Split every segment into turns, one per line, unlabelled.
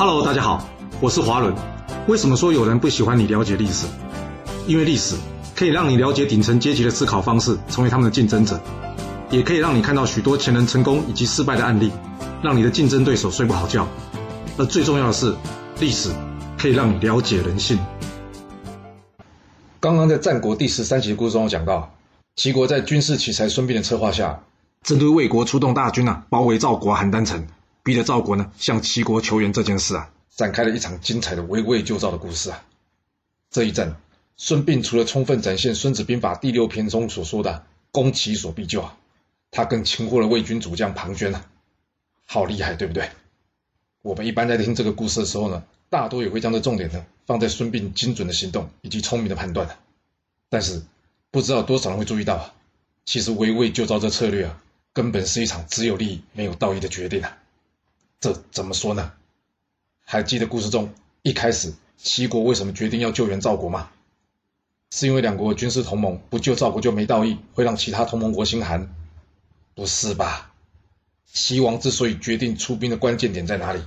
Hello，大家好，我是华伦。为什么说有人不喜欢你了解历史？因为历史可以让你了解顶层阶级的思考方式，成为他们的竞争者，也可以让你看到许多前人成功以及失败的案例，让你的竞争对手睡不好觉。而最重要的是，历史可以让你了解人性。刚刚在战国第十三集的故事中讲到，齐国在军事奇才孙膑的策划下，针对魏国出动大军啊，包围赵国邯郸城。逼着赵国呢向齐国求援这件事啊，展开了一场精彩的围魏救赵的故事啊。这一战，孙膑除了充分展现《孙子兵法》第六篇中所说的“攻其所必救”啊，他更擒获了魏军主将庞涓啊，好厉害，对不对？我们一般在听这个故事的时候呢，大多也会将这重点呢放在孙膑精准的行动以及聪明的判断但是，不知道多少人会注意到啊，其实围魏救赵这策略啊，根本是一场只有利益没有道义的决定啊。这怎么说呢？还记得故事中一开始齐国为什么决定要救援赵国吗？是因为两国军事同盟不救赵国就没道义，会让其他同盟国心寒？不是吧？齐王之所以决定出兵的关键点在哪里？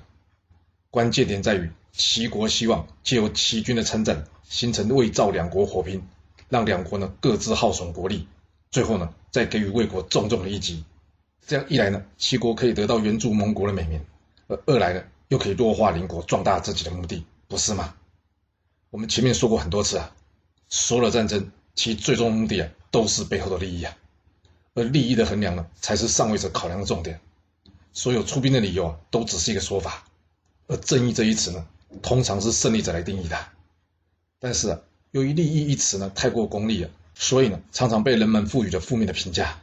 关键点在于齐国希望借由齐军的参战，形成魏赵两国火拼，让两国呢各自耗损国力，最后呢再给予魏国重重的一击。这样一来呢，齐国可以得到援助盟国的美名。而二来呢，又可以弱化邻国，壮大自己的目的，不是吗？我们前面说过很多次啊，所有的战争其最终目的啊，都是背后的利益啊，而利益的衡量呢，才是上位者考量的重点。所有出兵的理由啊，都只是一个说法，而正义这一词呢，通常是胜利者来定义的。但是，由于利益一词呢，太过功利了，所以呢，常常被人们赋予了负面的评价，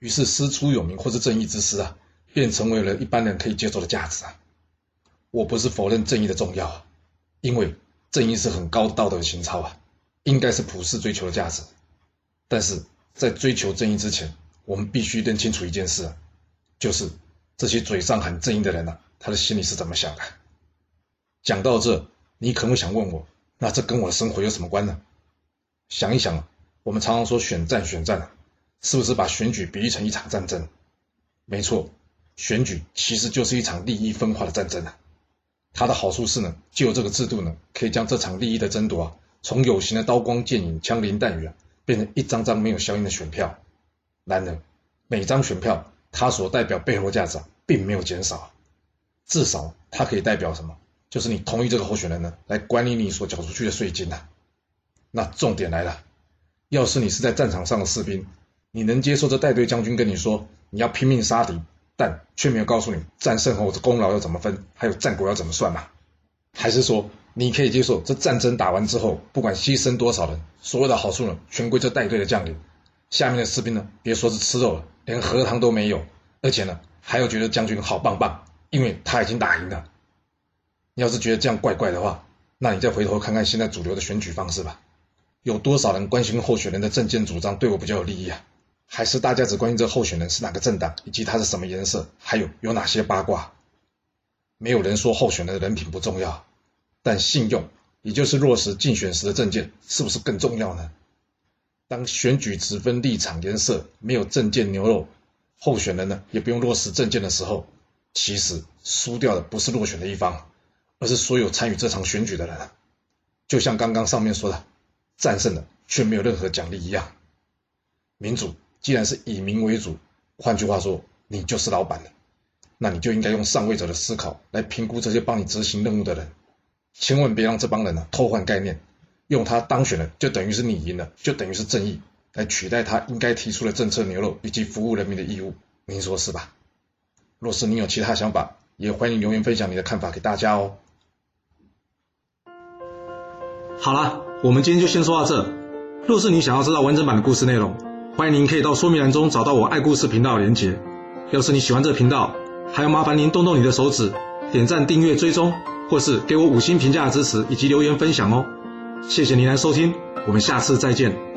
于是师出有名或是正义之师啊。便成为了一般人可以接受的价值啊！我不是否认正义的重要，因为正义是很高道德情操啊，应该是普世追求的价值。但是在追求正义之前，我们必须认清楚一件事啊，就是这些嘴上喊正义的人呢，他的心里是怎么想的？讲到这，你可能会想问我，那这跟我的生活有什么关呢？想一想，我们常常说选战选战，是不是把选举比喻成一场战争？没错。选举其实就是一场利益分化的战争啊！它的好处是呢，就有这个制度呢，可以将这场利益的争夺啊，从有形的刀光剑影、枪林弹雨啊，变成一张张没有效应的选票。然而，每张选票它所代表背后的价值啊，并没有减少，至少它可以代表什么？就是你同意这个候选人呢，来管理你所缴出去的税金呐。那重点来了，要是你是在战场上的士兵，你能接受这带队将军跟你说，你要拼命杀敌？但却没有告诉你战胜后的功劳要怎么分，还有战果要怎么算嘛？还是说你可以接受这战争打完之后，不管牺牲多少人，所有的好处呢，全归这带队的将领，下面的士兵呢，别说是吃肉了，连荷塘都没有，而且呢，还要觉得将军好棒棒，因为他已经打赢了。你要是觉得这样怪怪的话，那你再回头看看现在主流的选举方式吧，有多少人关心候选人的政见主张对我比较有利益啊？还是大家只关心这候选人是哪个政党，以及他是什么颜色，还有有哪些八卦。没有人说候选人的人品不重要，但信用，也就是落实竞选时的证件，是不是更重要呢？当选举只分立场颜色，没有证件牛肉，候选人呢也不用落实证件的时候，其实输掉的不是落选的一方，而是所有参与这场选举的人。就像刚刚上面说的，战胜了却没有任何奖励一样，民主。既然是以民为主，换句话说，你就是老板了，那你就应该用上位者的思考来评估这些帮你执行任务的人，千万别让这帮人呢偷换概念，用他当选了就等于是你赢了，就等于是正义，来取代他应该提出的政策牛肉以及服务人民的义务，您说是吧？若是你有其他想法，也欢迎留言分享你的看法给大家哦。好了，我们今天就先说到这。若是你想要知道完整版的故事内容，欢迎您可以到说明栏中找到我爱故事频道的连结。要是你喜欢这个频道，还要麻烦您动动你的手指，点赞、订阅、追踪，或是给我五星评价的支持以及留言分享哦。谢谢您来收听，我们下次再见。